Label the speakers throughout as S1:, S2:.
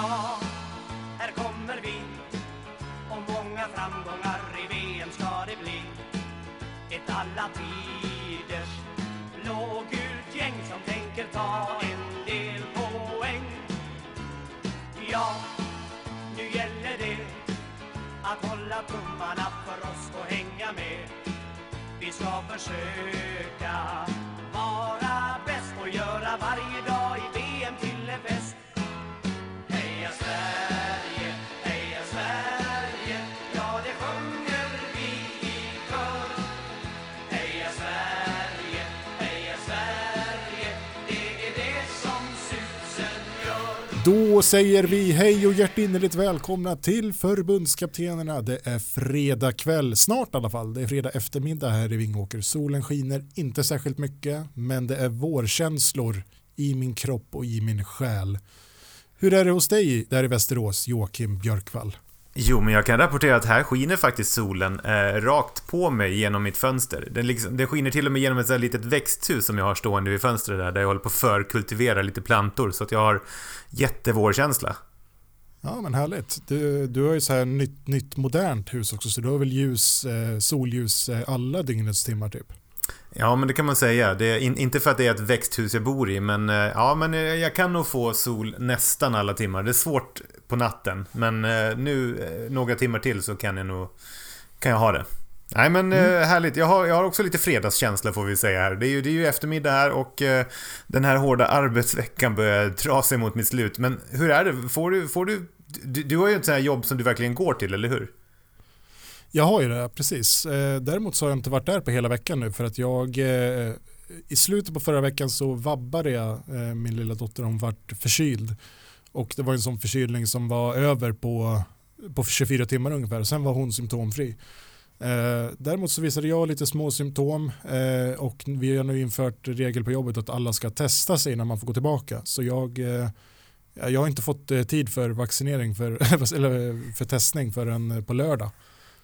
S1: Ja, här kommer vi och många framgångar i VM ska det bli. Ett alla tiders blågult gäng som tänker ta en del poäng. Ja, nu gäller det att hålla tummarna för oss och hänga med. Vi ska försöka
S2: Då säger vi hej och hjärtinnerligt välkomna till förbundskaptenerna. Det är fredag kväll, snart i alla fall. Det är fredag eftermiddag här i Vingåker. Solen skiner inte särskilt mycket, men det är vårkänslor i min kropp och i min själ. Hur är det hos dig där i Västerås, Joakim Björkvall?
S3: Jo, men jag kan rapportera att här skiner faktiskt solen eh, rakt på mig genom mitt fönster. Den, liksom, den skiner till och med genom ett så här litet växthus som jag har stående vid fönstret där, där jag håller på att förkultivera lite plantor så att jag har jättevårkänsla.
S2: Ja men härligt. Du, du har ju så här nytt, nytt modernt hus också så du har väl ljus, eh, solljus eh, alla dygnets timmar typ?
S3: Ja, men det kan man säga. Det är in, inte för att det är ett växthus jag bor i, men eh, ja, men eh, jag kan nog få sol nästan alla timmar. Det är svårt på natten, men eh, nu eh, några timmar till så kan jag nog kan jag ha det. Nej men mm. härligt, jag har, jag har också lite fredagskänsla får vi säga här. Det är ju, det är ju eftermiddag här och eh, den här hårda arbetsveckan börjar dra sig mot mitt slut. Men hur är det? Får du, får du, du, du har ju ett sånt här jobb som du verkligen går till, eller hur?
S2: Jag har ju det, precis. Eh, däremot så har jag inte varit där på hela veckan nu för att jag eh, i slutet på förra veckan så vabbade jag eh, min lilla dotter, hon vart förkyld. Och det var en sån förkylning som var över på, på 24 timmar ungefär. Sen var hon symptomfri. Eh, däremot så visade jag lite små symptom eh, och vi har nu infört regel på jobbet att alla ska testa sig innan man får gå tillbaka. Så jag, eh, jag har inte fått eh, tid för vaccinering för, eller för testning förrän på lördag.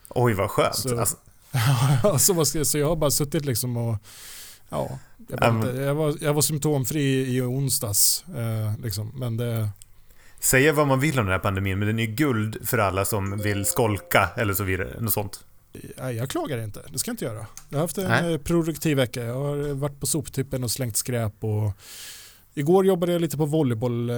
S3: Oj vad skönt.
S2: Så, alltså. så, så jag har bara suttit liksom och ja, jag, inte, jag, var, jag var symptomfri i onsdags. Eh, liksom, men det,
S3: Säga vad man vill om den här pandemin, men den är guld för alla som vill skolka eller så vidare. Något sånt.
S2: Nej, jag klagar inte. Det ska jag inte göra. Jag har haft en Nej. Eh, produktiv vecka. Jag har varit på soptippen och slängt skräp. Och igår jobbade jag lite på volleyboll eh,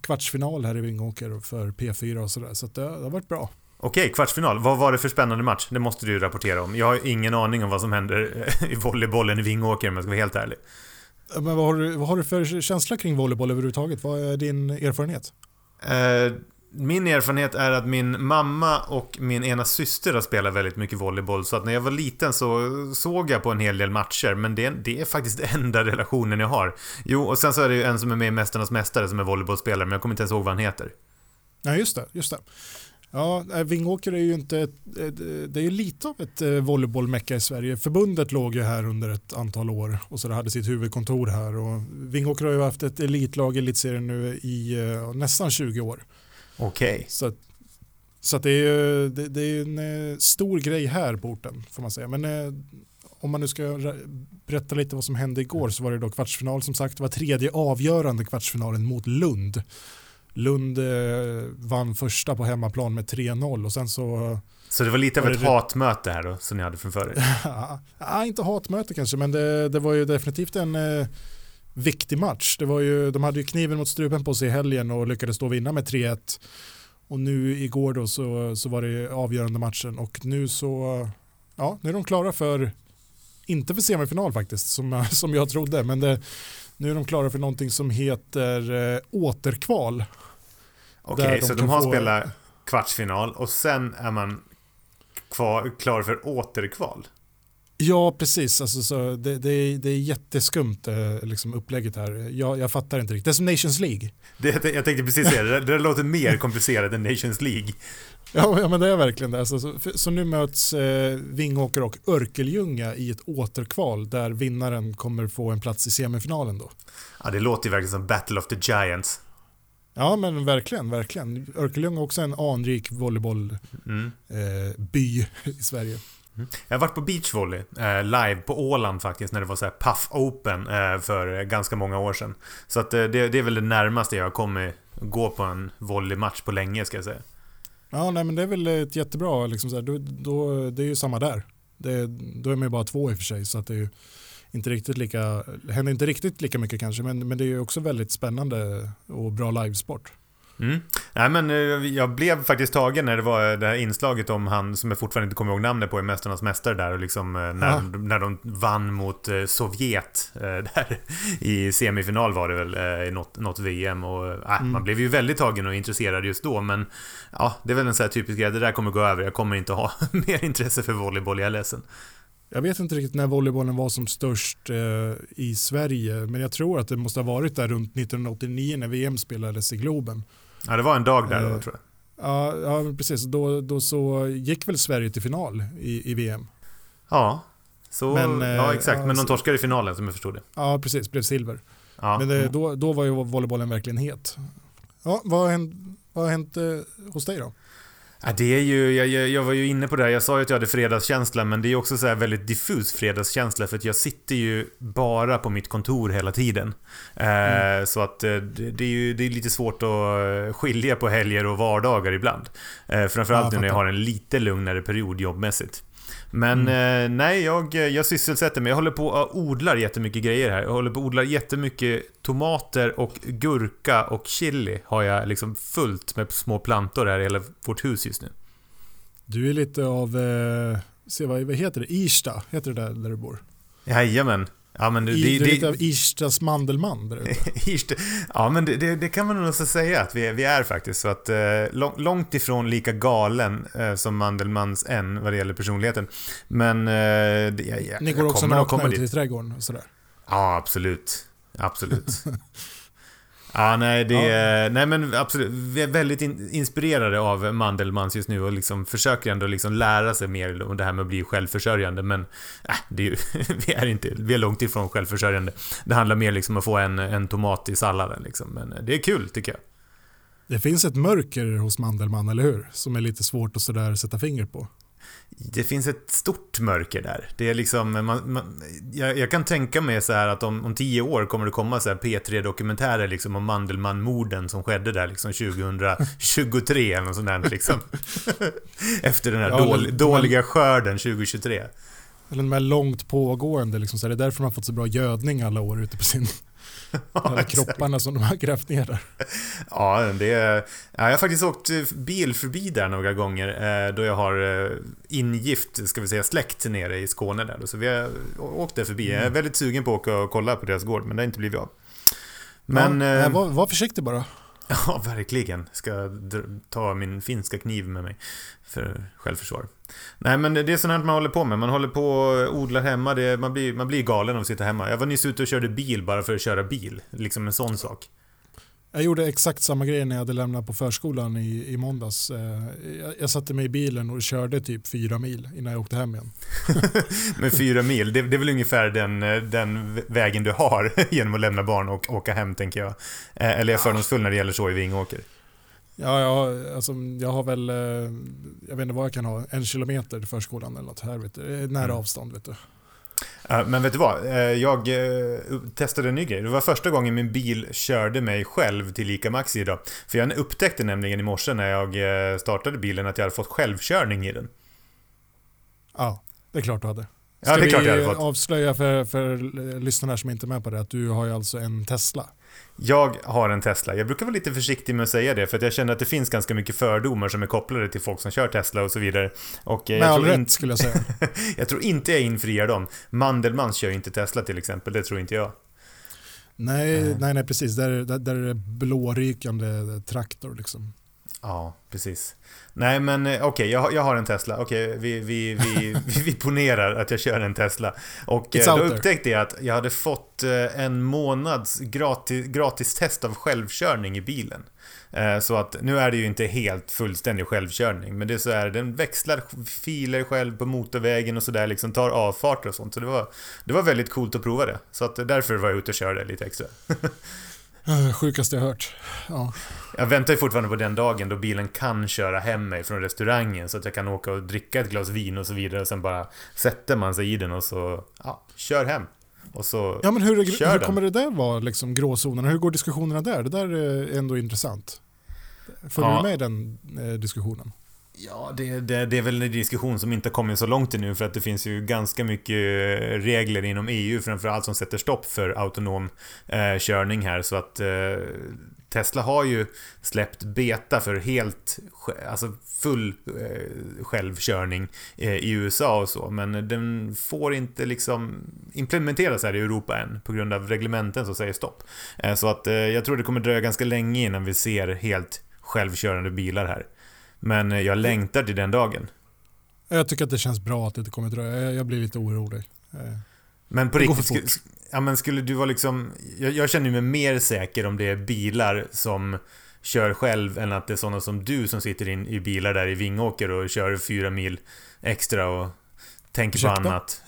S2: kvartsfinal här i Vingåker för P4 och sådär. Så, så det, det har varit bra.
S3: Okej, kvartsfinal. Vad var det för spännande match? Det måste du rapportera om. Jag har ingen aning om vad som händer i volleybollen i Vingåker om jag ska vara helt ärlig.
S2: Men vad har, du, vad har du för känsla kring volleyboll överhuvudtaget? Vad är din erfarenhet?
S3: Eh, min erfarenhet är att min mamma och min ena syster har spelat väldigt mycket volleyboll. Så att när jag var liten så såg jag på en hel del matcher. Men det, det är faktiskt den enda relationen jag har. Jo, och sen så är det ju en som är med i Mästarnas Mästare som är volleybollspelare. Men jag kommer inte ens ihåg vad han heter.
S2: Nej, just det. Just det. Ja, Vingåker är ju inte, det är ju lite av ett eh, volleybollmecka i Sverige. Förbundet låg ju här under ett antal år och så hade sitt huvudkontor här. Och Vingåker har ju haft ett elitlag i elitserien nu i uh, nästan 20 år.
S3: Okej. Okay.
S2: Så, så det, är, det, det, är en uh, stor grej här på orten får man säga. Men om man nu ska berätta lite vad som hände igår så var det då kvartsfinal som sagt. Det var tredje avgörande kvartsfinalen mot Lund. Lund eh, vann första på hemmaplan med 3-0 och sen så...
S3: Så det var lite av ett det... hatmöte här då, som ni hade framför er?
S2: ja, inte hatmöte kanske, men det, det var ju definitivt en eh, viktig match. Det var ju, de hade ju kniven mot strupen på sig i helgen och lyckades då vinna med 3-1. Och nu igår då så, så var det avgörande matchen och nu så, ja, nu är de klara för, inte för semifinal faktiskt, som, som jag trodde, men det, nu är de klara för någonting som heter eh, återkval.
S3: Okej, okay, så de har få... spelat kvartsfinal och sen är man kvar, klar för återkval?
S2: Ja, precis. Alltså, så det, det, är, det är jätteskumt eh, liksom, upplägget här. Jag, jag fattar inte riktigt. Det är som Nations League.
S3: Det, jag tänkte precis säga det. Det låter mer komplicerat än Nations League.
S2: Ja, ja men det är verkligen det. Alltså, så, så, nu möts eh, Vingåker och Örkelljunga i ett återkval där vinnaren kommer få en plats i semifinalen då.
S3: Ja, det låter ju verkligen som Battle of the Giants.
S2: Ja men verkligen, verkligen. Örkelljunga är också en anrik volleybollby mm. eh, i Sverige.
S3: Mm. Jag har varit på beachvolley eh, live på Åland faktiskt när det var så här Puff Open eh, för ganska många år sedan. Så att, eh, det, det, är väl det närmaste jag kommit gå på en volleymatch på länge ska jag säga.
S2: Ja, nej men det är väl ett jättebra, liksom så här, då, då, det är ju samma där. Det, då är man ju bara två i och för sig så att det är ju inte riktigt lika, händer inte riktigt lika mycket kanske men, men det är ju också väldigt spännande och bra livesport.
S3: Mm. Nej men eh, jag blev faktiskt tagen när det var det här inslaget om han som jag fortfarande inte kommer ihåg namnet på i Mästarnas Mästare där och liksom eh, när,
S2: Ja.
S3: när de vann mot eh, Sovjet där i semifinal var det väl i något, något VM och äh,
S2: Mm.
S3: man blev ju väldigt tagen och intresserad just då men ja, det är väl en sån här typisk grej, det där kommer gå över, jag kommer inte ha mer intresse för volleyboll, jag är ledsen.
S2: Jag vet inte riktigt när volleybollen var som störst eh, i Sverige men jag tror att det måste ha varit där runt 1989 när VM spelades i Globen.
S3: Ja, det var en dag där då
S2: Eh,
S3: tror jag.
S2: Ja, ja precis. Då, då så gick väl Sverige till final i, i VM.
S3: Ja, så,
S2: Men, eh,
S3: ja exakt, men de torskade i finalen som jag förstod det.
S2: Ja, precis. Blev silver.
S3: Ja.
S2: Men det, då, då var ju volleybollen verkligen het. Ja, vad har hänt, vad har hänt eh, hos dig då?
S3: Ja, det är ju, jag, jag, var ju inne på det här, jag sa ju att jag hade fredagskänsla men det är också så väldigt diffus fredagskänsla för att jag sitter ju bara på mitt kontor hela tiden. Eh, Så att eh, det, det är ju det är lite svårt att eh, skilja på helger och vardagar ibland. Eh, framförallt
S2: Ja,
S3: nu när jag har en lite lugnare period jobbmässigt. Men eh, nej, jag, jag sysselsätter mig. Jag håller på och odlar jättemycket grejer här. Jag håller på och odlar jättemycket tomater och gurka och chili har jag liksom fullt med små plantor här i hela vårt hus just nu.
S2: Du är lite av, eh, se vad, vad heter det, Irsta, heter det där, där du bor?
S3: Jajamän. Ja men det...
S2: I,
S3: det, det,
S2: av Irstas mandelman där ute.
S3: Ja men det, det, det kan man nog säga att vi, är- vi är faktiskt. Så att, eh, lång, långt ifrån lika galen eh, som Mandelmans än vad det gäller personligheten. Men... Eh, det, jag,
S2: Ni går
S3: jag
S2: också nakna ut i trädgården och sådär.
S3: Ja, absolut. Absolut. ja, nej, det är, nej men absolut. Vi är väldigt in, inspirerade av Mandelmans just nu och liksom försöker ändå liksom lära sig mer om det här med att bli självförsörjande. Men äh, det är ju, vi, är inte, vi är långt ifrån självförsörjande. Det handlar mer liksom om att få en, en tomat i salladen. Liksom. Men det är kul tycker jag.
S2: Det finns ett mörker hos Mandelmann, eller hur? Som är lite svårt att sådär sätta finger på.
S3: Det finns ett stort mörker där. Det är liksom, man, man, jag, jag kan tänka mig så här att om, om tio år kommer det komma så här P3-dokumentärer liksom om Mandelmann-morden som skedde där liksom 2023 eller något sånt där liksom. Efter den här
S2: Ja,
S3: dål,
S2: men-
S3: dåliga skörden 2023.
S2: Eller de här långt pågående, liksom, så är det därför har fått så bra gödning alla år ute på sin, alla kropparna som de har grävt ner där.
S3: Ja, det är, ja, jag har faktiskt åkt bil förbi där några gånger eh, då jag har eh, ingift, ska vi säga, släkt nere i Skåne där. Så vi har åkt där förbi. Jag är väldigt sugen på att åka och kolla på deras gård, men det har inte blivit av. Men...
S2: ja,
S3: eh,
S2: nej, var, var försiktig bara.
S3: Ja, verkligen. Ska ta min finska kniv med mig för självförsvar. Nej, men det är sånt här man håller på med. Man håller på och odlar hemma. Det, man, blir, man blir galen av att sitta hemma. Jag var nyss ute och körde bil bara för att köra bil. Liksom en sån sak.
S2: Jag gjorde exakt samma grej när jag hade lämnat på förskolan i, i måndags. Eh, Jag, jag satte mig i bilen och körde typ fyra mil innan jag åkte hem igen.
S3: Men fyra mil, det, det är väl ungefär den, den vägen du har genom att lämna barn och åka hem, tänker jag. Eh, Eller är jag fördomsfull när det gäller så i Vingåker?
S2: Ja, jag, alltså, jag har väl, eh, jag vet inte vad jag kan ha, en kilometer till förskolan eller något här. Vet du. Är Nära
S3: Mm.
S2: avstånd vet du.
S3: Eh, Men vet du vad? Eh, Jag eh, testade en ny grej. Det var första gången min bil körde mig själv till ICA Maxi idag. För jag upptäckte nämligen i morse när jag eh, startade bilen att jag hade fått självkörning i den.
S2: Ja, det är klart du hade.
S3: Ja, det är
S2: vi
S3: klart fått.
S2: avslöja för, för lyssnarna som inte är med på det att du har ju alltså en Tesla.
S3: Jag har en Tesla. Jag brukar vara lite försiktig med att säga det för att jag känner att det finns ganska mycket fördomar som är kopplade till folk som kör Tesla och så vidare. Och eh,
S2: Med all rätt skulle jag säga.
S3: jag tror inte jag infriar dem. Mandelmans kör ju inte Tesla till exempel, det tror inte jag.
S2: Nej,
S3: Nej.
S2: nej, nej precis. Där, där, där är det blårykande traktor liksom.
S3: Ja, precis. Nej men eh, okej, jag, har- jag har en Tesla. Okej, vi, vi, vi, vi, vi ponerar att jag kör en Tesla. Och
S2: It's
S3: eh, då upptäckte jag att jag hade fått eh, en månads gratis, gratis test av självkörning i bilen. Så att nu är det ju inte helt fullständig självkörning, men det är så här, den växlar filer själv på motorvägen och sådär, liksom tar avfarter och sånt. Så det var, det var väldigt coolt att prova det. Så att därför var jag ute och körde lite extra.
S2: Uh, sjukaste jag hört. Ja.
S3: Jag väntar ju fortfarande på den dagen då bilen kan köra hem mig från restaurangen så att jag kan åka och dricka ett glas vin och så vidare och sen bara sätter man sig i den och så, ja, kör hem. Och så
S2: Ja men hur,
S3: Kör
S2: hur
S3: den.
S2: kommer det där vara liksom gråzonerna? Hur går diskussionerna där? Det där är ändå intressant. Följer
S3: Ja.
S2: du med i den eh, diskussionen?
S3: Ja, det, det, det är väl en diskussion som inte har kommit så långt ännu för att det finns ju ganska mycket regler inom EU framförallt som sätter stopp för autonom eh, körning här så att eh, Tesla har ju släppt beta för helt, alltså full eh, självkörning eh, i USA och så men den får inte liksom implementeras här i Europa än på grund av reglementen som säger stopp. Eh, så att eh, jag tror det kommer dröja ganska länge innan vi ser helt självkörande bilar här. Men eh, jag längtar till den dagen.
S2: Jag tycker att det känns bra att det inte kommer dröja. Jag, blir lite orolig. Eh,
S3: Men på
S2: Det
S3: riktigt, skulle, ja, men skulle du vara liksom... Jag, jag känner mig mer säker om det är bilar som kör själv än att det är sådana som du som sitter in i bilar där i Vingåker och kör fyra mil extra och tänker på
S2: Ursäkta?
S3: annat.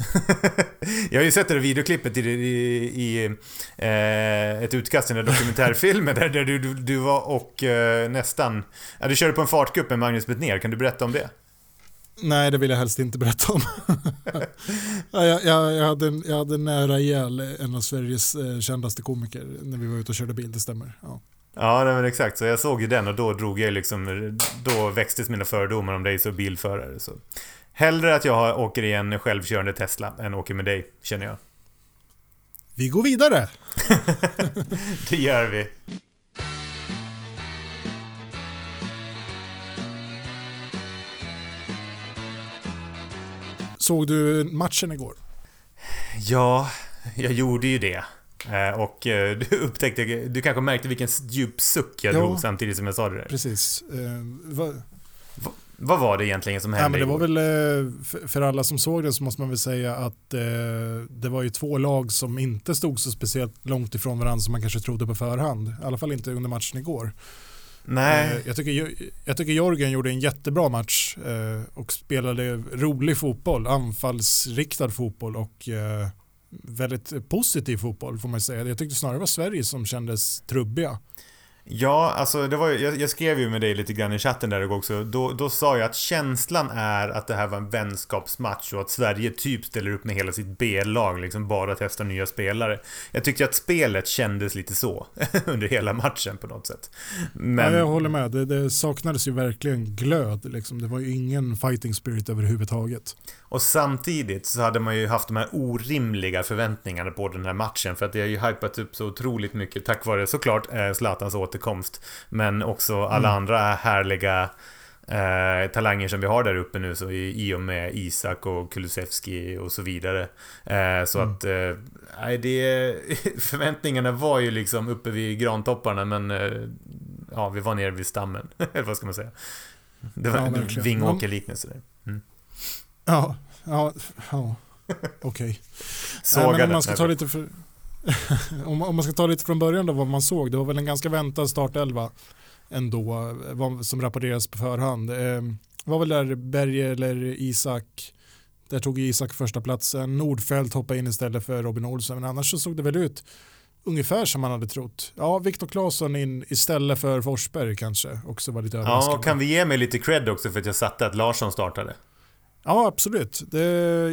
S3: jag har ju sett det där videoklippet i, i, i eh, ett utkast i den där dokumentärfilmen där, där du, du, du var och eh, nästan... Ja, du körde på en fartcup med Magnus Bettner, kan du berätta om det?
S2: nej, det vill jag helst inte berätta om. ja, jag, jag, hade, jag hade nära ihjäl en av Sveriges eh, kändaste komiker när vi var ute och körde bil, det stämmer. Ja.
S3: Ja, men exakt. Så jag såg ju den och då drog jag liksom... Då växtes mina fördomar om dig som bilförare. Så. Hellre att jag åker i en självkörande Tesla än åker med dig, känner jag.
S2: Vi går vidare.
S3: Det gör vi.
S2: Såg du matchen igår?
S3: Ja, jag gjorde ju det. Eh, Och eh, du upptäckte, du kanske märkte vilken djup suck jag
S2: Ja.
S3: drog samtidigt som jag sa det där.
S2: Precis. Va,
S3: Vad var det egentligen som hände
S2: men det var väl, eh, för- alla som såg det så måste man väl säga att eh, det var ju två lag som inte stod så speciellt långt ifrån varandra som man kanske trodde på förhand. I alla fall inte under matchen igår.
S3: Nej,
S2: Eh, jag, tycker, jag tycker Jorgen gjorde en jättebra match och spelade rolig fotboll, anfallsriktad fotboll och väldigt positiv fotboll får man säga. Jag tyckte snarare det var Sverige som kändes trubbiga.
S3: Ja, alltså det var, jag, jag skrev ju med dig lite grann i chatten där också. Då, då sa jag att känslan är att det här var en vänskapsmatch och att Sverige typ ställer upp med hela sitt B-lag, liksom bara testar nya spelare. Jag tyckte att spelet kändes lite så under hela matchen på något sätt. Men,
S2: Ja, jag håller med, det, det saknades ju verkligen glöd. Liksom. Det var ju ingen fighting spirit överhuvudtaget.
S3: och samtidigt så hade man ju haft de här orimliga förväntningarna på den här matchen för att det har ju hypat upp så otroligt mycket tack vare såklart eh, Zlatans återkomst men också alla
S2: Mm. andra
S3: härliga eh, talanger som vi har där uppe nu så i, i och med Isak och Kulusevski och så vidare. Eh, så
S2: Mm.
S3: att, eh, det... Förväntningarna var ju liksom uppe vid grantopparna men eh, ja, vi var nere vid stammen. Eller vad ska man säga? Det var
S2: Ja,
S3: en. Vingåker-liknelse där.
S2: Ja, ja, ja. okej.
S3: Sågade.
S2: Nej, men om man ska ta lite för... om, om man ska ta lite från början då vad man såg. Det var väl en ganska väntad startelva ändå som rapporteras på förhand. Eh, var väl där Berge eller Isak. Där tog Isak första platsen. Nordfeldt hoppade in istället för Robin Olsen. Men annars så såg det väl ut ungefär som man hade trott. Ja, Viktor Claesson in istället för Forsberg kanske också var lite
S3: Ja,
S2: överraskande.
S3: kan vi ge mig lite cred också för att jag satte att Larsson startade?
S2: Ja, absolut. Det,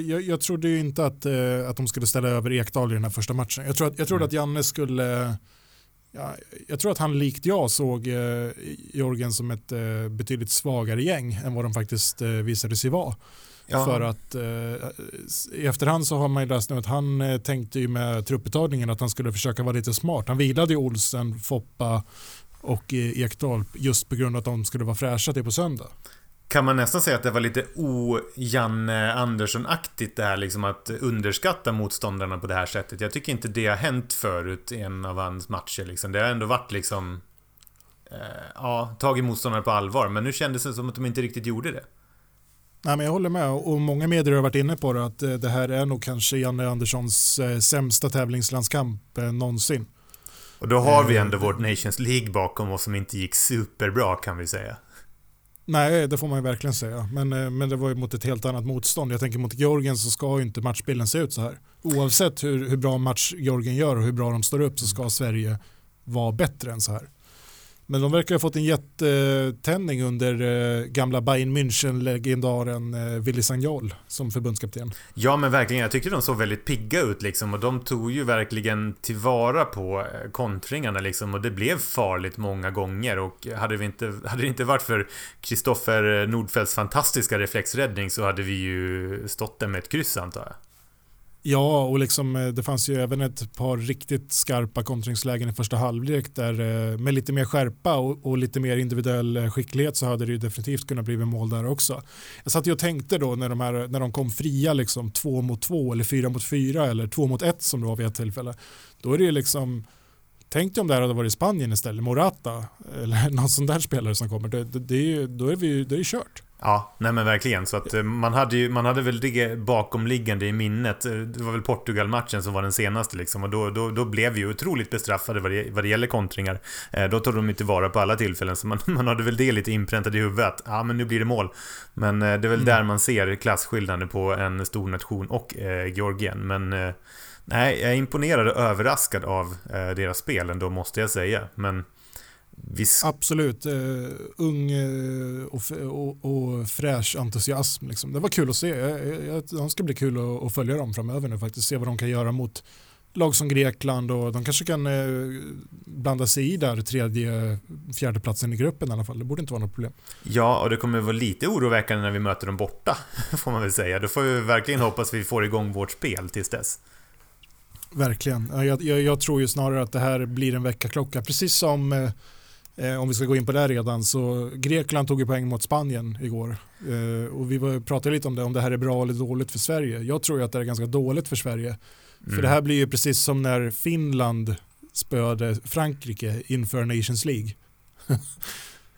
S2: jag, jag trodde ju inte att, eh, att de skulle ställa över Ekdal i den här första matchen. Jag, tror att, jag trodde
S3: Mm.
S2: att Janne skulle... Ja, jag tror att han likt jag såg eh, Jorgen som ett eh, betydligt svagare gäng än vad de faktiskt eh, visade sig vara. För att eh, i efterhand så har man ju läst nu att han eh, tänkte ju med trupputtagningen att han skulle försöka vara lite smart. Han vilade ju Olsen, Foppa och eh, Ekdal just på grund av att de skulle vara fräscha till på söndag.
S3: Kan man nästan säga att det var lite o-Janne Andersson-aktigt det här liksom att underskatta motståndarna på det här sättet? Jag tycker inte det har hänt förut i en av hans matcher liksom. Det har ändå varit liksom... Eh, ja, tagit motståndare på allvar, men nu kändes det som att de inte riktigt gjorde det.
S2: Nej, men jag håller med och många medier har varit inne på det att eh, det här är nog kanske Janne Anderssons eh, sämsta tävlingslandskamp eh, någonsin.
S3: Och då har vi ändå vårt Nations League bakom oss som inte gick superbra kan vi säga.
S2: Nej, det får man ju verkligen säga. Men, eh, men det var ju mot ett helt annat motstånd. Jag tänker mot Georgien så ska ju inte matchbilden se ut så här. Oavsett hur, hur bra match Georgien gör och hur bra de står upp så ska Sverige vara bättre än så här. Men de verkar ha fått en jättetändning under eh, gamla Bayern München-legendaren eh, Willy Sagnol som förbundskapten.
S3: Ja men verkligen, jag tyckte de såg väldigt pigga ut liksom och de tog ju verkligen tillvara på eh, kontringarna liksom och det blev farligt många gånger och hade, vi inte, hade det inte varit för Kristoffer Nordfeldts fantastiska reflexräddning så hade vi ju stått där med ett kryss antar jag.
S2: Ja, och liksom, eh, det fanns ju även ett par riktigt skarpa kontringslägen i första halvlek där eh, med lite mer skärpa och, och, lite mer individuell eh, skicklighet så hade det ju definitivt kunnat bli mål där också. Jag satt ju och tänkte då när de, här, när de kom fria liksom två mot två eller fyra mot fyra eller två mot ett som det var vid ett tillfälle. Då är det ju liksom Tänk dig om det här hade varit i Spanien istället, Morata eller någon sån där spelare som kommer. Det, det, det, då är vi, det är kört.
S3: Ja, nej men verkligen. Så att eh, man hade ju, man hade väl det bakomliggande i minnet. Eh, det var väl Portugal-matchen som var den senaste liksom. Och då, då, då blev vi ju otroligt bestraffade vad det, vad det gäller kontringar. Eh, då tog de inte vara på alla tillfällen. Så man, man hade väl det lite inpräntat i huvudet. Att, ja, men nu blir det mål. Men det är väl mm. där man ser klasskillnaden på en stor nation och eh, Georgien. Men nej, jag är imponerad och överraskad av deras spel ändå, måste jag säga. Men
S2: Visst. Absolut. Uh, ung uh, och, och, och, fräsch entusiasm. Liksom. Det var kul att se. Det ska bli kul att, att, följa dem framöver nu faktiskt. Se vad de kan göra mot lag som Grekland och de kanske kan uh, blanda sig i där tredje, fjärde platsen i gruppen i alla fall. Det borde inte vara något problem.
S3: Ja, och det kommer vara lite oroväckande när vi möter dem borta, får man väl säga. Då får vi verkligen hoppas vi får igång vårt spel tills dess.
S2: Verkligen. Jag, jag, jag tror ju snarare att det här blir en väckarklocka. Precis som Eh, om vi ska gå in på det redan så Grekland tog ju poäng mot Spanien igår eh, och vi var, pratade lite om det, om det här är bra eller dåligt för Sverige. Jag tror ju att det är ganska dåligt för Sverige. Mm. För det här blir ju precis som när Finland spöade Frankrike inför Nations League.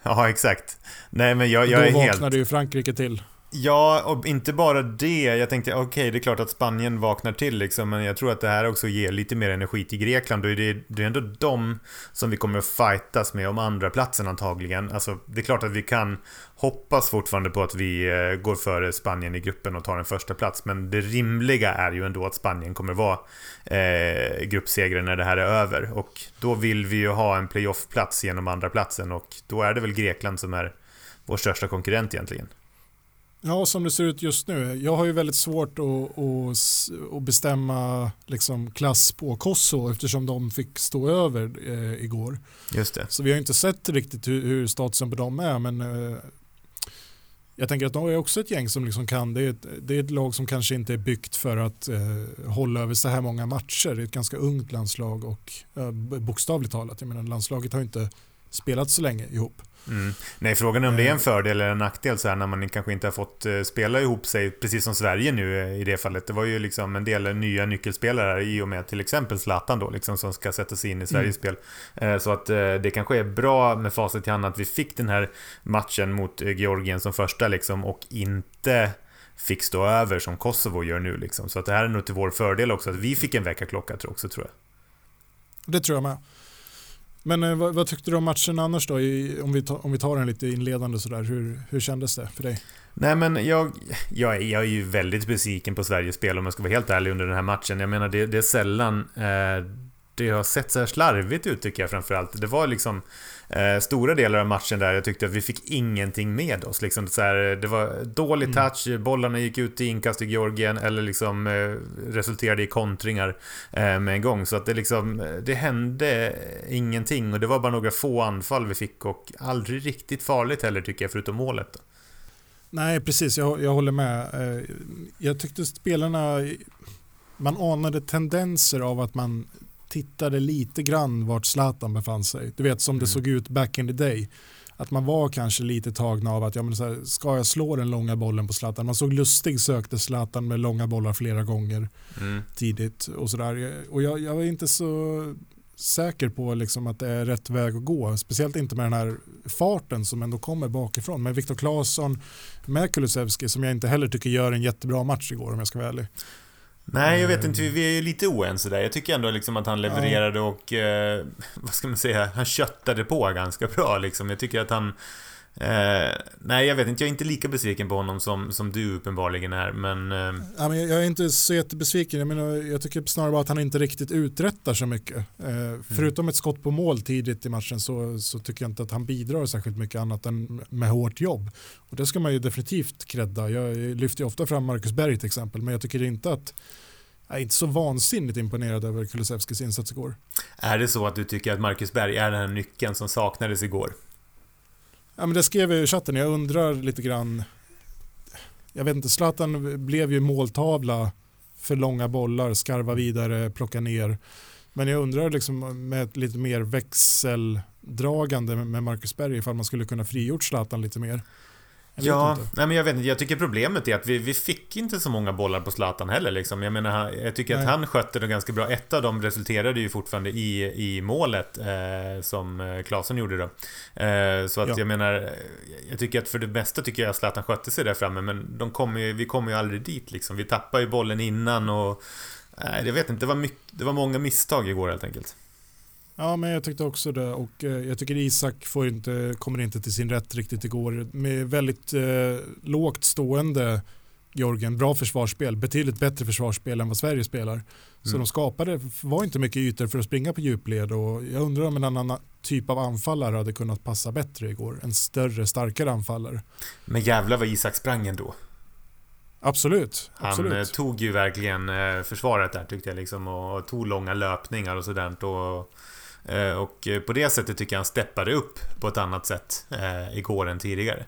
S3: ja, exakt. Nej, men jag, jag
S2: Då
S3: är
S2: vaknade
S3: helt...
S2: ju Frankrike till.
S3: Ja, och inte bara det. Jag tänkte, okej, okay, det är klart att Spanien vaknar till liksom, men jag tror att det här också ger lite mer energi till Grekland. Och det, det är ändå de som vi kommer att fightas med om andra platsen antagligen. Alltså, det är klart att vi kan hoppas fortfarande på att vi eh, går före Spanien i gruppen och tar en första plats Men det rimliga är ju ändå att Spanien kommer vara eh, gruppsegrare när det här är över. Och då vill vi ju ha en playoff-plats genom andra platsen och då är det väl Grekland som är vår största konkurrent egentligen.
S2: Ja, som det ser ut just nu. Jag har ju väldigt svårt att, att, att bestämma liksom, klass på Kosovo eftersom de fick stå över eh, igår.
S3: Just det.
S2: Så vi har inte sett riktigt hur, hur statusen på dem är, men eh, jag tänker att de är också ett gäng som liksom kan, det är ett, det är ett lag som kanske inte är byggt för att eh, hålla över så här många matcher. Det är ett ganska ungt landslag och eh, bokstavligt talat, jag menar landslaget har inte spelat så länge ihop.
S3: Mm. Nej, frågan är om det är en eh. fördel eller en nackdel så här när man kanske inte har fått eh, spela ihop sig, precis som Sverige nu eh, i det fallet. Det var ju liksom en del nya nyckelspelare i och med till exempel Zlatan då, liksom, som ska sätta sig in i Sveriges mm. spel. Så att det kanske är bra med facit i hand att vi fick den här matchen mot Georgien som första liksom och inte fick stå över som Kosovo gör nu liksom. Så att det här är nog till vår fördel också, att vi fick en väckarklocka också tror jag.
S2: Det tror jag med. Men eh, vad, vad, tyckte du om matchen annars då? I, om, vi ta, om vi tar den lite inledande sådär. Hur, hur kändes det för dig?
S3: Nej men jag, jag, är, jag är ju väldigt besviken på Sveriges spel om jag ska vara helt ärlig under den här matchen. Jag menar det, det är sällan eh, det har sett så här slarvigt ut tycker jag framförallt. Det var liksom eh, stora delar av matchen där jag tyckte att vi fick ingenting med oss. Liksom så här, det var dålig mm. touch, mm. bollarna gick ut i inkast i Georgien eller liksom eh, resulterade i kontringar eh, med en gång. Så att det liksom, det hände ingenting och det var bara några få anfall vi fick och aldrig riktigt farligt heller tycker jag förutom målet. Då.
S2: Nej, precis. Jag, jag håller med. Eh, jag tyckte spelarna man anade tendenser av att man tittade lite grann vart Zlatan befann sig. Du vet som mm. det såg ut back in the day. Att man var kanske lite tagna av att ja, men så här, ska jag slå den långa bollen på Zlatan? Man såg lustig sökte Zlatan med långa bollar flera gånger mm. tidigt och sådär. Och jag, jag var inte så säker på liksom att det är rätt väg att gå. Speciellt inte med den här farten som ändå kommer bakifrån. Med Viktor Claesson, med Kulusevski som jag inte heller tycker gör en jättebra match igår om jag ska vara ärlig.
S3: Nej, jag vet inte. Vi är ju lite oense där. Jag tycker ändå liksom att han levererade och... Eh, vad ska man säga? Han köttade på ganska bra liksom. Jag tycker att han... Eh, nej, jag vet inte. Jag är inte lika besviken på honom som, som du uppenbarligen är, men... Eh...
S2: Ja, men jag är inte så jättebesviken. Jag, menar, jag tycker snarare bara att han inte riktigt uträttar så mycket. Eh, mm. Förutom ett skott på mål tidigt i matchen så, så tycker jag inte att han bidrar särskilt mycket annat än med hårt jobb. Och det ska man ju definitivt credda. Jag lyfter ju ofta fram Marcus Berg till exempel, men jag tycker inte att jag är inte så vansinnigt imponerad över Kulusevskis insats igår.
S3: Är det så att du tycker att Marcus Berg är den här nyckeln som saknades igår?
S2: Ja, men det skrev jag i chatten, jag undrar lite grann. Jag vet inte, Zlatan blev ju måltavla för långa bollar, skarva vidare, plocka ner. Men jag undrar liksom med lite mer växeldragande med Marcus Berg ifall man skulle kunna frigjort Zlatan lite mer.
S3: Ja, nej men jag vet inte. Jag tycker problemet är att vi, vi fick inte så många bollar på Zlatan heller liksom. Jag menar, jag tycker nej. att han skötte det ganska bra. Ett av dem resulterade ju fortfarande i, i målet eh, som eh, Klasen gjorde då. Eh, så att ja. jag menar, jag tycker att för det mesta tycker jag att Zlatan skötte sig där framme. Men de kom ju, vi kommer ju aldrig dit liksom. Vi tappar ju bollen innan och... Nej, jag vet inte. Det var, mycket, det var många misstag igår helt enkelt.
S2: Ja, men jag tyckte också det och eh, jag tycker Isak får inte, kommer inte till sin rätt riktigt igår. Med väldigt eh, lågt stående Jorgen, bra försvarsspel, betydligt bättre försvarsspel än vad Sverige spelar. Så mm. de skapade, var inte mycket ytor för att springa på djupled och jag undrar om en annan typ av anfallare hade kunnat passa bättre igår. En större, starkare anfallare.
S3: Men jävlar vad Isak sprang ändå.
S2: Absolut.
S3: Han
S2: absolut. Eh,
S3: tog ju verkligen eh, försvaret där tyckte jag liksom och tog långa löpningar och sådär. Och Eh, och eh, på det sättet tycker jag han steppade upp på ett annat sätt eh, igår än tidigare.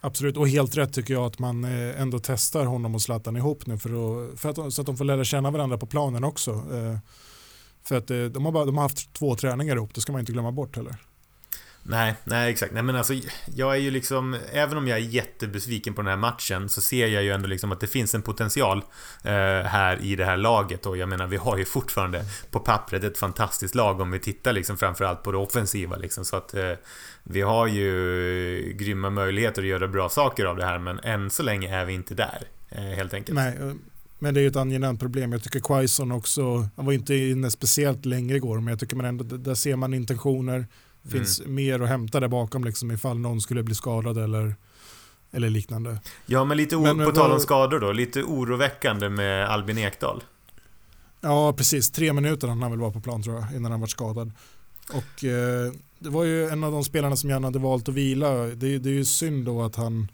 S2: Absolut, och helt rätt tycker jag att man ändå testar honom och Zlatan ihop nu för, att, för att, så att de får lära känna varandra på planen också. För att de har, bara, de har haft två träningar ihop, det ska man inte glömma bort heller.
S3: Nej, nej exakt. Nej men alltså, jag är ju liksom, även om jag är jättebesviken på den här matchen så ser jag ju ändå liksom att det finns en potential eh, här i det här laget och jag menar vi har ju fortfarande på pappret ett fantastiskt lag om vi tittar liksom framförallt på det offensiva liksom så att eh, vi har ju grymma möjligheter att göra bra saker av det här men än så länge är vi inte där eh, helt enkelt.
S2: Nej, eh, men det är ju ett angenämt problem. Jag tycker Quaison också, han var inte inne speciellt länge igår men jag tycker man ändå, där ser man intentioner finns mm. mer att hämta där bakom liksom, ifall någon skulle bli skadad eller, eller liknande.
S3: Ja, men lite men, på tal om skador då. Lite oroväckande med Albin Ekdal.
S2: Ja, precis. Tre minuter han väl vara på plan tror jag innan han var skadad. Och eh, det var ju en av de spelarna som gärna hade valt att vila. Det, det är ju synd då att han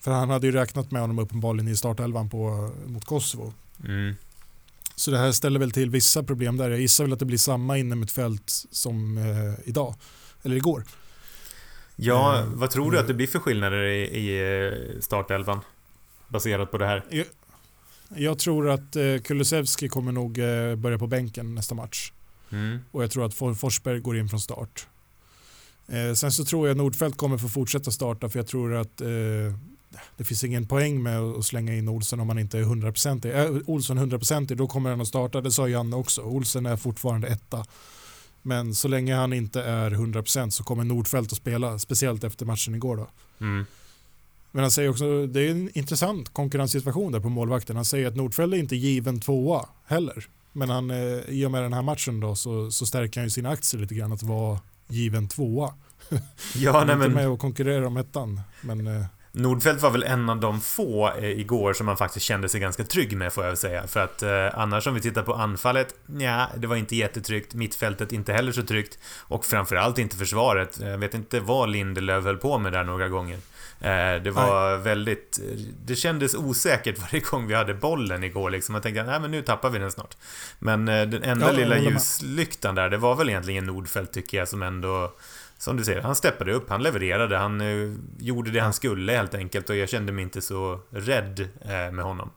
S2: för han hade ju räknat med honom uppenbarligen i startelvan på, mot Kosovo. Mm. Så det här ställer väl till vissa problem där. Jag gissar väl att det blir samma innermittfält som eh, idag, eller igår.
S3: Ja, eh, vad tror du att det blir för skillnader i, i eh, startelvan? Baserat på det här.
S2: Jag, jag tror att eh, Kulusevski kommer nog eh, börja på bänken nästa match. Mm. Och jag tror att Forsberg går in från start. Eh, sen så tror jag Nordfeldt kommer få fortsätta starta för jag tror att eh, det finns ingen poäng med att slänga in Olsen om han inte är 100%. Är Olsson 100% då kommer han att starta, det sa Janne också. Olsen är fortfarande etta. Men så länge han inte är 100% så kommer Nordfeldt att spela, speciellt efter matchen igår. Då. Mm. Men han säger också, det är en intressant konkurrenssituation där på målvakten. Han säger att Nordfeldt är inte given tvåa heller. Men han, eh, i och med den här matchen då så, så stärker han ju sina aktier lite grann att vara given tvåa. Ja, nej, men... inte med och konkurrera om ettan. Men, eh,
S3: Nordfeldt var väl en av de få eh, igår som man faktiskt kände sig ganska trygg med får jag väl säga. För att eh, annars om vi tittar på anfallet, ja, det var inte jättetryggt. Mittfältet inte heller så tryggt. Och framförallt inte försvaret. Jag vet inte vad Lindelöf höll på med där några gånger. Eh, det var Nej. väldigt... Det kändes osäkert varje gång vi hade bollen igår liksom. Jag tänkte att men nu tappar vi den snart. Men eh, den enda ja, lilla ljuslyktan där, det var väl egentligen Nordfeldt tycker jag som ändå som du säger, han steppade upp, han levererade, han uh, gjorde det han skulle helt enkelt och jag kände mig inte så rädd uh, med honom.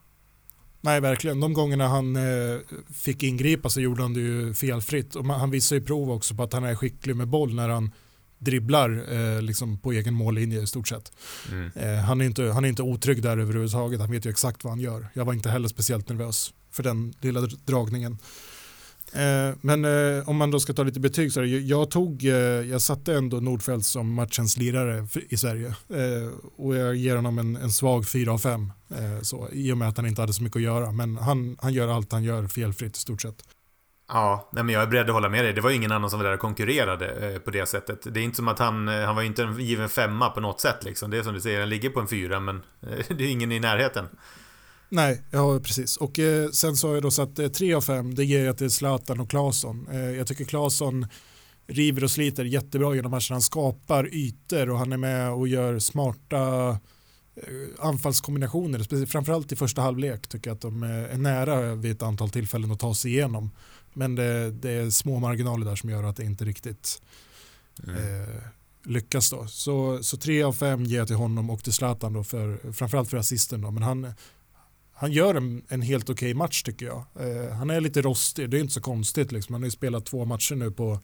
S2: Nej, verkligen. De gångerna han uh, fick ingripa så gjorde han det ju felfritt och man, han visar ju prov också på att han är skicklig med boll när han dribblar liksom på egen mållinje i stort sett. Mm. han, är inte, han är inte otrygg där överhuvudtaget, han vet ju exakt vad han gör. Jag var inte heller speciellt nervös för den lilla dragningen. Eh, men eh, om man då ska ta lite betyg så här, jag tog, eh, jag satte ändå Nordfeldt som matchens lirare i Sverige och jag ger honom en, en svag 4 av 5 så, i och med att han inte hade så mycket att göra men han, han gör allt han gör felfritt i stort sett.
S3: Ja, nej men jag är beredd att hålla med dig. Det var ju ingen annan som var där och konkurrerade eh, på det sättet. Det är inte som att han, han var ju inte en given femma på något sätt liksom. Det är som du säger, han ligger på en fyra men eh, det är ingen i närheten.
S2: Nej, ja precis. Och eh, sen så har jag då satt eh, tre av fem, det ger jag till Zlatan och Claesson. Eh, jag tycker Claesson river och sliter jättebra genom matchen. Han skapar ytor och han är med och gör smarta eh, anfallskombinationer. Framförallt i första halvlek tycker jag att de är nära vid ett antal tillfällen att ta sig igenom. Men det, det är små marginaler där som gör att det inte riktigt mm. eh, lyckas. Då. Så, så tre av fem ger jag till honom och till Zlatan då för, framförallt för assisten. Då. Men han, han gör en, en helt okej okay match tycker jag. Eh, han är lite rostig, det är inte så konstigt. Liksom. Han har ju spelat två matcher nu på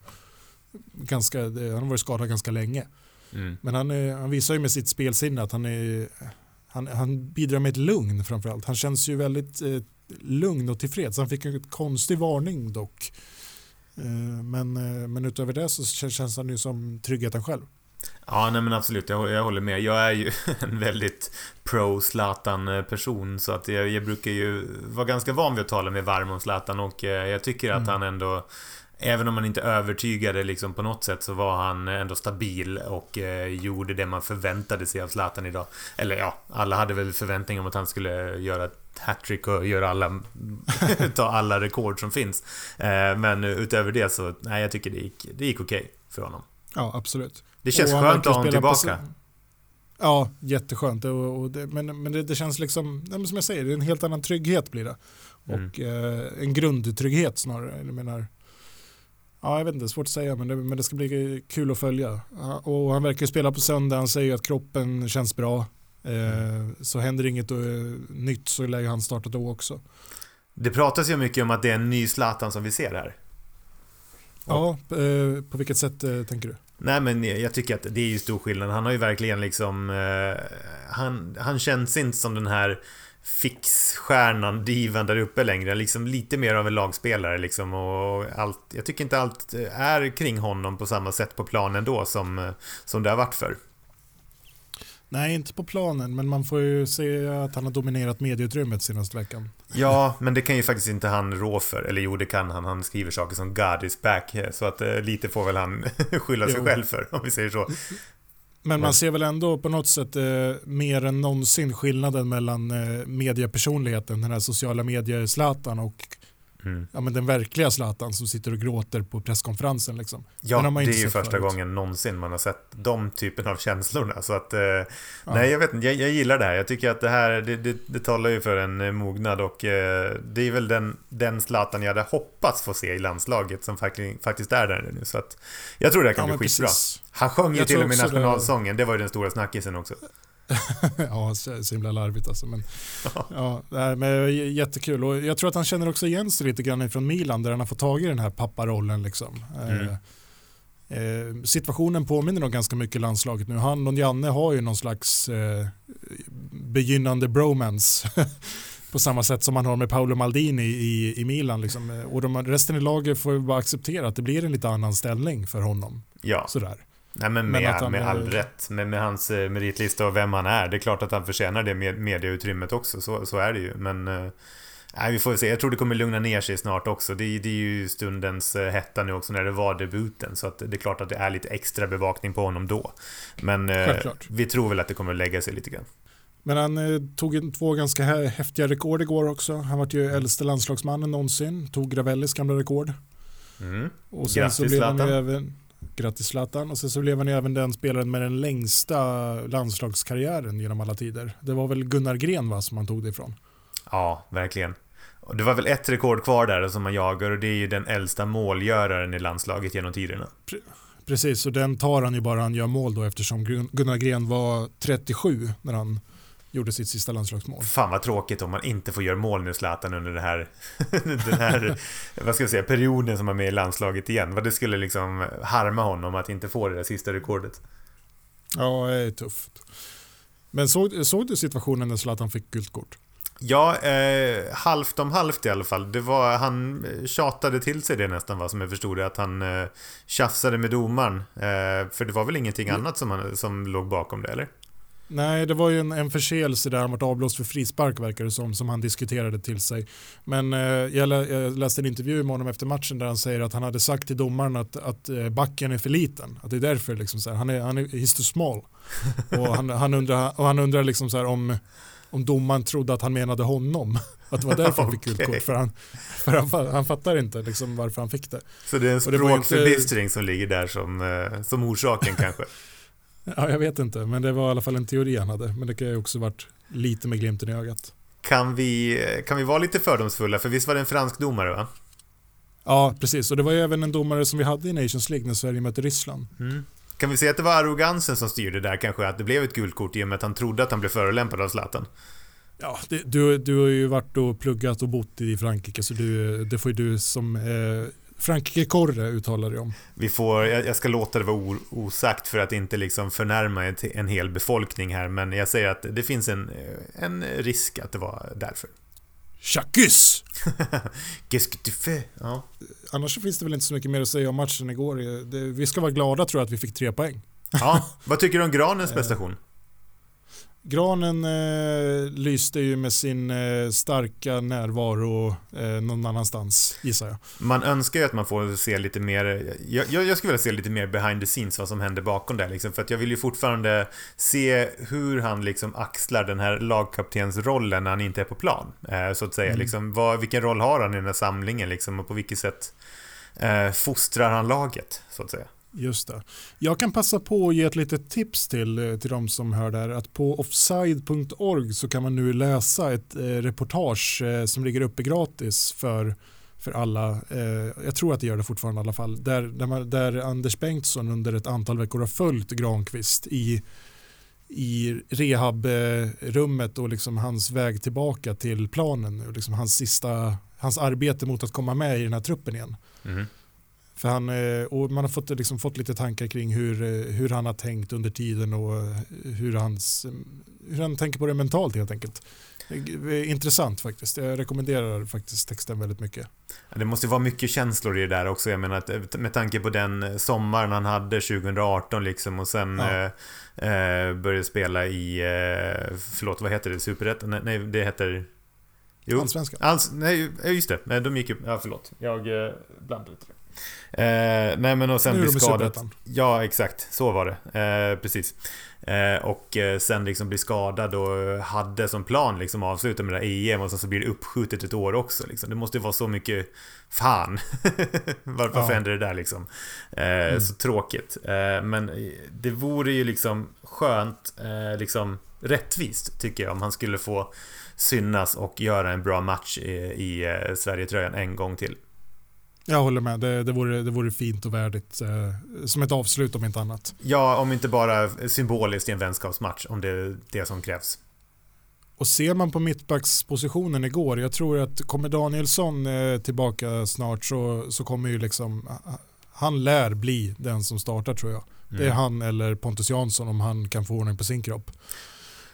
S2: ganska, han har varit skadad ganska länge. Mm. Men han, är, han visar ju med sitt spelsinne att han, är, han, han bidrar med ett lugn framförallt. Han känns ju väldigt eh, lugn och tillfreds. Han fick en konstig varning dock. Eh, men, eh, men utöver det så känns han ju som tryggheten själv.
S3: Ja, nej men absolut. Jag, jag håller med. Jag är ju en väldigt pro-Zlatan-person. Så att jag, jag, brukar ju vara ganska van vid att tala med varm om Zlatan och eh, jag tycker att mm. han ändå Även om man inte övertygade liksom på något sätt så var han ändå stabil och eh, gjorde det man förväntade sig av Zlatan idag. Eller ja, alla hade väl förväntningar om att han skulle göra ett hattrick och göra alla, ta alla rekord som finns. Eh, men utöver det så, nej jag tycker det gick, det gick okej okay för honom.
S2: Ja, absolut.
S3: Det känns och skönt att ha honom tillbaka.
S2: Ja, jätteskönt. Och, och det, men men det, det, känns liksom, som jag säger, det är en helt annan trygghet blir det. Mm. Och eh, en grundtrygghet snarare. Jag menar, Ja, jag vet inte, svårt att säga, men det, men det ska bli kul att följa. Och han verkar spela på söndag, han säger att kroppen känns bra. Eh, så händer inget eh, nytt så lär han starta då också.
S3: Det pratas ju mycket om att det är en ny Zlatan som vi ser här.
S2: Ja, eh, på vilket sätt eh, tänker du?
S3: Nej men jag tycker att det är ju stor skillnad. Han har ju verkligen liksom... Eh, han, han känns inte som den här fixstjärnan, divan där uppe längre. Liksom lite mer av en lagspelare liksom och allt. Jag tycker inte allt är kring honom på samma sätt på planen då som, som det har varit för.
S2: Nej, inte på planen, men man får ju se att han har dominerat medieutrymmet senaste veckan.
S3: Ja, men det kan ju faktiskt inte han rå för. Eller jo, det kan han. Han skriver saker som God is back. Så att eh, lite får väl han skylla sig själv för, om vi säger så.
S2: Men man ser väl ändå på något sätt eh, mer än någonsin skillnaden mellan eh, mediepersonligheten, den här sociala medier-Zlatan och Mm. Ja, men den verkliga Zlatan som sitter och gråter på presskonferensen. Liksom.
S3: Ja, det är ju första förut. gången någonsin man har sett de typen av känslorna. Så att, eh, ja. nej, jag vet inte, jag, jag, gillar det här. Jag tycker att det här, det, det, det talar ju för en eh, mognad och eh, det är väl den, den Zlatan jag hade hoppats få se i landslaget som faktiskt, faktiskt är där nu. Så att, jag tror det här kan ja, bli skitbra. Precis. Han sjöng ju till och med nationalsången, det... det var ju den stora snackisen också.
S2: ja, så himla larvigt alltså. Men, ja, men jättekul. Och jag tror att han känner också igen sig lite grann från Milan där han har fått tag i den här papparollen. Liksom. Mm. Eh, eh, situationen påminner nog ganska mycket landslaget nu. Han och Janne har ju någon slags eh, begynnande bromance. på samma sätt som man har med Paolo Maldini i, i Milan. Liksom. Och de, resten i laget får bara acceptera att det blir en lite annan ställning för honom.
S3: Ja.
S2: Sådär.
S3: Nej men med, men med all rätt. Med, med hans eh, meritlista och vem han är. Det är klart att han förtjänar det med mediautrymmet också. Så, så är det ju. Men eh, nej, vi får se. Jag tror det kommer lugna ner sig snart också. Det, det är ju stundens eh, hetta nu också när det var debuten. Så att det är klart att det är lite extra bevakning på honom då. Men Självklart. vi tror väl att det kommer att lägga sig lite grann.
S2: Men han eh, tog två ganska häftiga rekord igår också. Han var ju äldste landslagsmannen någonsin. Tog Ravellis gamla rekord.
S3: Mm. Och sen Grattis så blev han även
S2: Grattis Zlatan. Och sen så blev han ju även den spelaren med den längsta landslagskarriären genom alla tider. Det var väl Gunnar Gren va, som han tog det ifrån?
S3: Ja, verkligen. Det var väl ett rekord kvar där som man jagar och det är ju den äldsta målgöraren i landslaget genom tiderna.
S2: Precis, och den tar han ju bara han gör mål då eftersom Gunnar Gren var 37 när han gjorde sitt sista landslagsmål.
S3: Fan vad tråkigt om man inte får göra mål nu Zlatan under det här, den här vad ska jag säga, perioden som han är med i landslaget igen. Vad det skulle liksom harma honom att inte få det där sista rekordet.
S2: Ja, det är tufft. Men såg, såg du situationen när Zlatan fick gult kort?
S3: Ja, eh, halvt om halvt i alla fall. Det var, han tjatade till sig det nästan, va, som jag förstod det. Att han eh, tjafsade med domaren. Eh, för det var väl ingenting mm. annat som, han, som låg bakom det, eller?
S2: Nej, det var ju en, en förseelse där han var avblåst för frispark verkar det som, som han diskuterade till sig. Men eh, jag, lä, jag, läste en intervju med honom efter matchen där han säger att han hade sagt till domaren att, att eh, backen är för liten. Att det är därför liksom så här, han är, han är he's too small. och han, han undrar, och han undrar liksom så här om, om domaren trodde att han menade honom. Att det var därför han fick gult kort. För, han, för han, han fattar inte liksom varför han fick det.
S3: Så det är en språkförbistring inte... som ligger där som, eh, som orsaken kanske?
S2: Ja, jag vet inte, men det var i alla fall en teori han hade. Men det kan ju också varit lite med glimten i ögat.
S3: Kan vi, kan vi vara lite fördomsfulla? För visst var det en fransk domare va?
S2: Ja, precis. Och det var ju även en domare som vi hade i Nations League när Sverige mötte Ryssland.
S3: Mm. Kan vi säga att det var arrogansen som styrde där kanske? Att det blev ett gult kort i och med att han trodde att han blev förolämpad av Zlatan?
S2: Ja, det, du, du har ju varit och pluggat och bott i Frankrike så du, det får ju du som eh, Frankrike Korre uttalar det om.
S3: Vi får, jag, ska låta det vara osagt för att inte liksom förnärma en hel befolkning här, men jag säger att det finns en, en risk att det var därför. Fais? Ja.
S2: Annars finns det väl inte så mycket mer att säga om matchen igår. Vi ska vara glada tror jag att vi fick tre poäng.
S3: ja, vad tycker du om Granens prestation?
S2: Granen eh, lyste ju med sin eh, starka närvaro eh, någon annanstans gissar jag.
S3: Man önskar ju att man får se lite mer, jag, jag skulle vilja se lite mer behind the scenes vad som händer bakom det liksom, för att jag vill ju fortfarande se hur han liksom axlar den här lagkaptensrollen när han inte är på plan. Eh, så att säga, mm. liksom, vad, vilken roll har han i den här samlingen liksom, och på vilket sätt eh, fostrar han laget så att säga.
S2: Just det. Jag kan passa på att ge ett litet tips till, eh, till de som hör där. Att på offside.org så kan man nu läsa ett eh, reportage eh, som ligger uppe gratis för, för alla. Eh, jag tror att det gör det fortfarande i alla fall. Där, där, man, där Anders Bengtsson under ett antal veckor har följt Granqvist i, i rehabrummet och liksom hans väg tillbaka till planen. Och liksom hans, sista, hans arbete mot att komma med i den här truppen igen. Mm. För han, eh, och man har fått, liksom, fått lite tankar kring hur, eh, hur han har tänkt under tiden och eh, hur, hans, hur han tänker på det mentalt helt enkelt. Intressant faktiskt. Jag rekommenderar faktiskt texten väldigt mycket.
S3: Det måste vara mycket känslor i det där också. Jag menar att med tanke på den sommaren han hade 2018 liksom och sen ja. eh, började spela i, eh, förlåt vad heter det, Superettan? Nej, det heter
S2: Jo, Allsvenskan?
S3: Alls, nej, just det. De gick ju, ja förlåt. Jag blandade lite. Eh, nej men och sen bli skadad. Ja exakt, så var det. Eh, precis. Eh, och eh, sen liksom bli skadad och hade som plan liksom avsluta med det där EM och sen så blir det uppskjutet ett år också. Liksom. Det måste ju vara så mycket Fan! Varför ja. händer det där liksom? Eh, mm. Så tråkigt. Eh, men det vore ju liksom skönt, liksom rättvist tycker jag om han skulle få synas och göra en bra match i, i Sverige-tröjan en gång till.
S2: Jag håller med. Det, det, vore, det vore fint och värdigt. Eh, som ett avslut om inte annat.
S3: Ja, om inte bara symboliskt i en vänskapsmatch. Om det är det som krävs.
S2: Och ser man på mittbackspositionen igår, jag tror att kommer Danielsson eh, tillbaka snart så, så kommer ju liksom, han lär bli den som startar tror jag. Mm. Det är mm. han eller Pontus Jansson om han kan få ordning på sin kropp.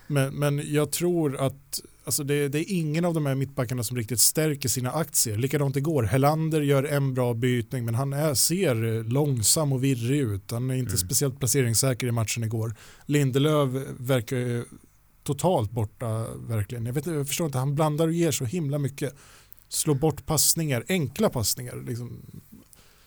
S2: Men, men jag tror att alltså det, det, är ingen av de här mittbackarna som riktigt stärker sina aktier. Likadant igår, Helander gör en bra bytning men han är, ser långsam och virrig ut. Han är inte mm. speciellt placeringssäker i matchen igår. Lindelöf verkar totalt borta verkligen. Jag, vet, jag förstår inte, han blandar och ger så himla mycket. Slår bort passningar, enkla passningar. Liksom.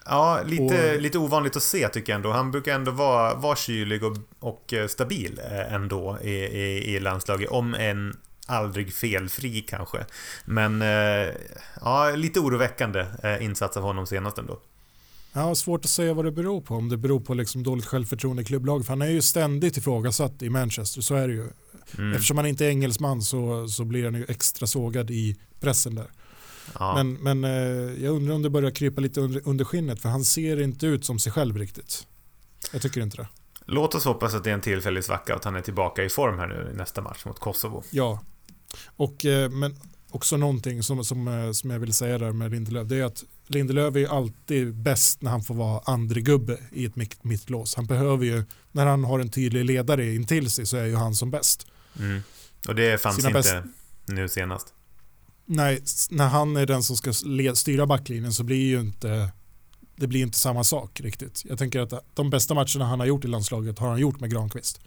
S3: Ja, lite, och, lite ovanligt att se tycker jag ändå. Han brukar ändå vara, vara kylig och, och stabil eh, ändå i, i, i landslaget. Om en aldrig felfri kanske. Men eh, ja, lite oroväckande eh, insats av honom senast ändå.
S2: Ja, svårt att säga vad det beror på. Om det beror på liksom dåligt självförtroende i klubblag. För han är ju ständigt ifrågasatt i Manchester, så är det ju. Mm. Eftersom han inte är engelsman så, så blir han ju extra sågad i pressen där. Ja. Men, men eh, jag undrar om det börjar krypa lite under, under skinnet för han ser inte ut som sig själv riktigt. Jag tycker inte det.
S3: Låt oss hoppas att det är en tillfällig svacka och att han är tillbaka i form här nu i nästa match mot Kosovo.
S2: Ja, och, eh, men också någonting som, som, eh, som jag vill säga där med Lindelöf, det är att Lindelöf är alltid bäst när han får vara andra gubbe i ett mitt, mittlås. Han behöver ju, när han har en tydlig ledare intill sig så är ju han som bäst.
S3: Mm. Och det fanns inte bäst... nu senast.
S2: Nej, när han är den som ska styra backlinjen så blir ju inte det blir inte samma sak riktigt. Jag tänker att de bästa matcherna han har gjort i landslaget har han gjort med Granqvist.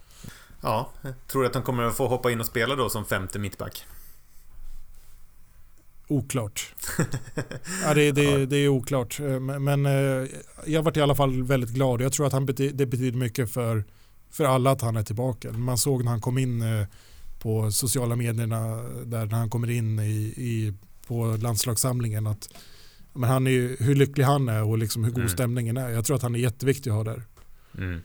S3: ja, tror du att han kommer att få hoppa in och spela då som femte mittback?
S2: Oklart. ja, det, det, det är oklart. Eh, men, men eh, jag varit i alla fall väldigt glad. Jag tror att han bety det betyder mycket för, för alla att han är tillbaka. Man såg när han kom in eh, på sociala medierna där när han kommer in i, i på landslagssamlingen att men han är, hur lycklig han är och liksom hur god mm. stämningen är. Jag tror att han är jätteviktig att ha där.
S3: Mm.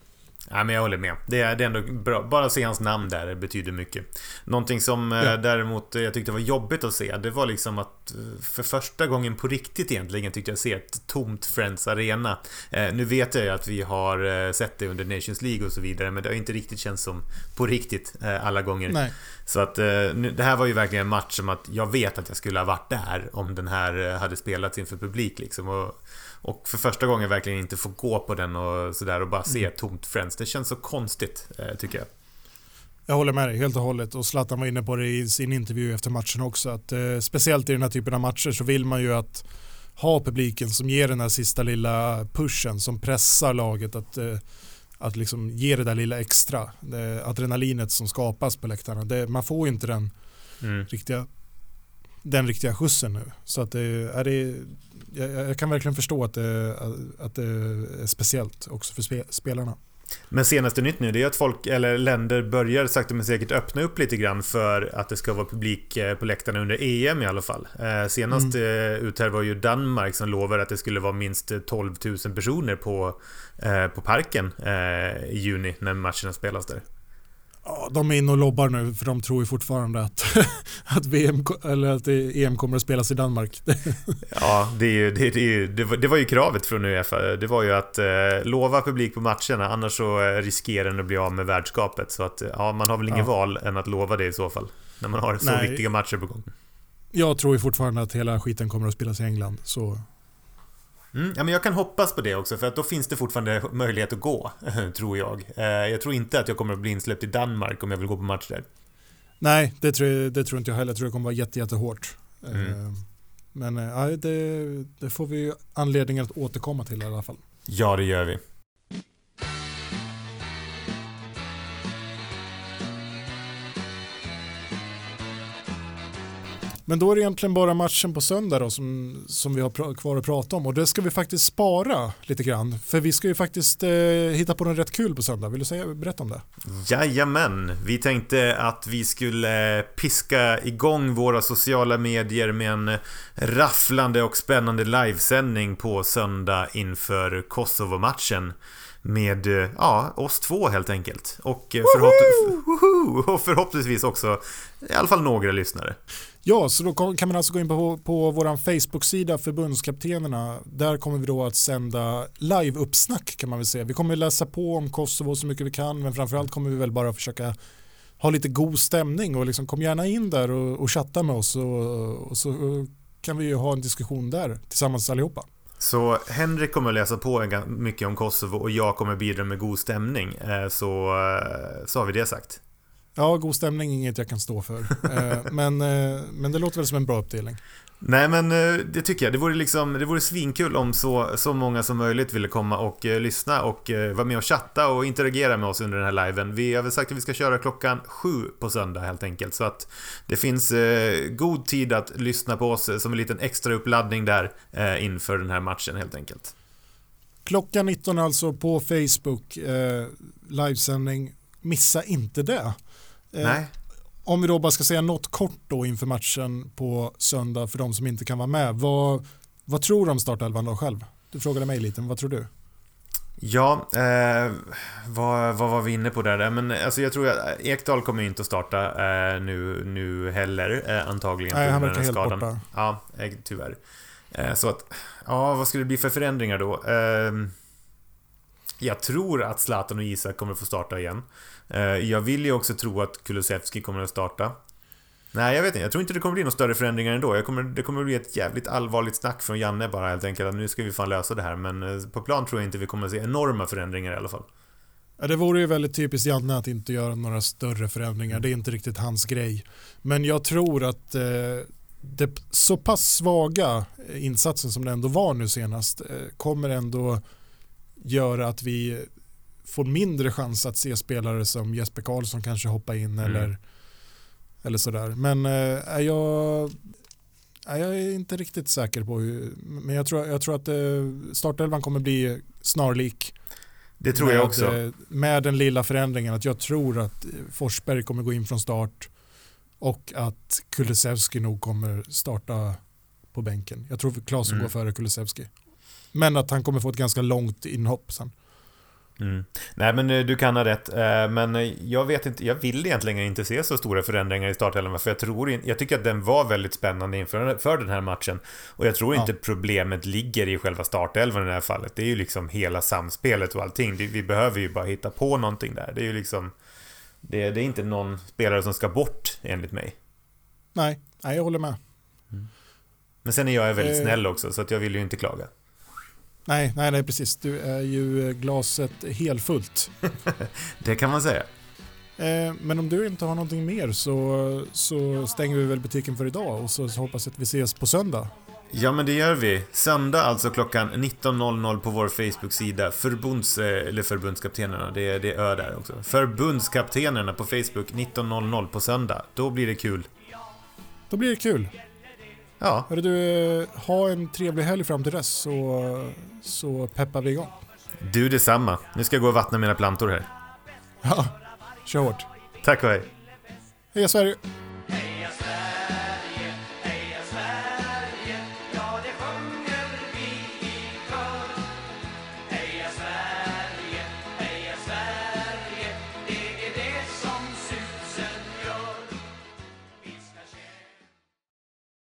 S3: Ja, men jag håller med. Det är, det är ändå bra. Bara att se hans namn där betyder mycket. Någonting som eh, ja. däremot jag tyckte var jobbigt att se, det var liksom att eh, för första gången på riktigt egentligen tyckte jag se ett tomt Friends Arena. Eh, nu vet jag ju att vi har sett det under Nations League och så vidare, men det har inte riktigt känts som på riktigt alla gånger. Nej. Så att det här var ju verkligen en match som att jag vet att jag skulle ha varit där om den här hade spelats inför publik liksom. Och och för första gången verkligen inte få gå på den och sådär och bara se mm. tomt Friends. Det känns så konstigt, eh, tycker jag.
S2: Jag håller med dig helt och hållet och Zlatan var inne på det i sin intervju efter matchen också. Att, eh, speciellt i den här typen av matcher så vill man ju att ha publiken som ger den här sista lilla pushen som pressar laget att, eh, att liksom ge det där lilla extra. Det adrenalinet som skapas på läktarna. Det, man får inte den mm. riktiga den riktiga skjutsen nu. Så att det, är det, jag, jag kan verkligen förstå att det, att det är speciellt också för spe, spelarna.
S3: Men senaste nytt nu det är att folk, eller länder börjar sakta men säkert öppna upp lite grann för att det ska vara publik eh, på läktarna under EM i alla fall. Eh, senast mm. ut här var ju Danmark som lovade att det skulle vara minst 12 000 personer på, på parken i juni när matcherna spelas där.
S2: Ja, de är inne och lobbar nu för de tror ju fortfarande att, att, VM, eller att EM kommer att spelas i Danmark.
S3: ja, det, är ju, det, det, det, var, det var ju kravet från Uefa. Det var ju att eh, lova publik på matcherna annars så eh, riskerar den att bli av med värdskapet. Så att ja, man har väl inget ja. val än att lova det i så fall. När man har så Nej. viktiga matcher på gång.
S2: Jag tror ju fortfarande att hela skiten kommer att spelas i England. Så
S3: Mm, ja, men jag kan hoppas på det också för att då finns det fortfarande möjlighet att gå, tror jag. Eh, jag tror inte att jag kommer att bli insläppt i Danmark om jag vill gå på match där.
S2: Nej, det tror, det tror inte jag heller. Jag tror det kommer att vara jätte, jättehårt. Mm. Eh, men eh, ja, det, det får vi anledning att återkomma till i alla fall.
S3: Ja, det gör vi.
S2: Men då är det egentligen bara matchen på söndag då som, som vi har kvar att prata om och det ska vi faktiskt spara lite grann. För vi ska ju faktiskt eh, hitta på något rätt kul på söndag. Vill du säga, berätta om det?
S3: Jajamän, vi tänkte att vi skulle eh, piska igång våra sociala medier med en rafflande och spännande livesändning på söndag inför Kosovo-matchen med ja, oss två helt enkelt. Och, förhopp och förhoppningsvis också i alla fall några lyssnare.
S2: Ja, så då kan man alltså gå in på, på vår Facebook-sida Förbundskaptenerna. Där kommer vi då att sända live-uppsnack kan man väl säga. Vi kommer läsa på om Kosovo så mycket vi kan men framförallt kommer vi väl bara försöka ha lite god stämning och liksom kom gärna in där och, och chatta med oss och, och så kan vi ju ha en diskussion där tillsammans allihopa.
S3: Så Henrik kommer att läsa på mycket om Kosovo och jag kommer bidra med god stämning. Eh, så, eh, så har vi det sagt.
S2: Ja, god stämning är inget jag kan stå för. Eh, men, men det låter väl som en bra uppdelning.
S3: Nej men eh, det tycker jag. Det vore, liksom, det vore svinkul om så, så många som möjligt ville komma och eh, lyssna och eh, vara med och chatta och interagera med oss under den här liven. Vi har väl sagt att vi ska köra klockan sju på söndag helt enkelt. Så att det finns eh, god tid att lyssna på oss som en liten extra uppladdning där inför den här matchen helt enkelt.
S2: Klockan 19 alltså på Facebook, livesändning. Missa inte det.
S3: Eh, Nej.
S2: Om vi då bara ska säga något kort då inför matchen på söndag för de som inte kan vara med. Vad, vad tror du om startelvan då själv? Du frågade mig lite, men vad tror du?
S3: Ja, eh, vad, vad var vi inne på där? Men alltså jag tror att Ekdal kommer inte att starta eh, nu, nu heller, eh, antagligen.
S2: Nej, han verkar helt skadan. borta.
S3: Ja, eh, tyvärr. Eh, så att, ja, vad skulle det bli för förändringar då? Jag tror att Zlatan och Isak kommer få starta igen. Eh, jag vill ju också tro att Kulusevski kommer att starta. Nej, jag vet inte. Jag tror inte det kommer bli några större förändringar ändå. Jag kommer, det kommer bli ett jävligt allvarligt snack från Janne bara helt enkelt. Att nu ska vi fan lösa det här. Men eh, på plan tror jag inte vi kommer att se enorma förändringar i alla fall.
S2: Ja, det vore ju väldigt typiskt Janne att inte göra några större förändringar. Det är inte riktigt hans grej. Men jag tror att eh, det så pass svaga eh, insatsen som det ändå var nu senast eh, kommer ändå göra att vi får mindre chans att se spelare som Jesper Karlsson kanske hoppa in mm. eller, eller sådär. Men är jag, är jag är inte riktigt säker på hur, men jag tror, jag tror att eh, startelvan kommer bli snarlik.
S3: Det tror
S2: med,
S3: jag också.
S2: Eh, med den lilla förändringen att jag tror att Forsberg kommer gå in från start och att Kulusevski nog kommer starta på bänken. Jag tror Klasen mm. går före Kulusevski. Men att han kommer få ett ganska långt inhopp sen.
S3: Mm. Nej men eh, du kan ha rätt, eh, men eh, jag vet inte, jag vill egentligen inte se så stora förändringar i startelvan för jag tror jag tycker att den var väldigt spännande inför för den här matchen och jag tror ja. inte problemet ligger i själva startelvan i det här fallet. Det är ju liksom hela samspelet och allting. Vi behöver ju bara hitta på någonting där. Det är ju liksom det, det är inte någon spelare som ska bort enligt mig.
S2: Nej, nej jag håller med.
S3: Mm. Men sen är jag väldigt snäll också så att jag vill ju inte klaga.
S2: Nej, nej, nej, precis. Du är ju glaset helfullt.
S3: det kan man säga.
S2: Eh, men om du inte har någonting mer så, så stänger vi väl butiken för idag och så hoppas jag att vi ses på söndag.
S3: Ja men det gör vi. Söndag alltså klockan 19.00 på vår Facebook-sida. Förbunds... Eh, eller förbundskaptenerna, det är, det är ö där också. Förbundskaptenerna på Facebook 19.00 på söndag. Då blir det kul.
S2: Då blir det kul.
S3: Ja.
S2: Hörru du, ha en trevlig helg fram till dess så, så peppar vi igång.
S3: Du detsamma. Nu ska jag gå och vattna mina plantor här.
S2: Ja, kör hårt.
S3: Tack och hej.
S2: Heja Sverige!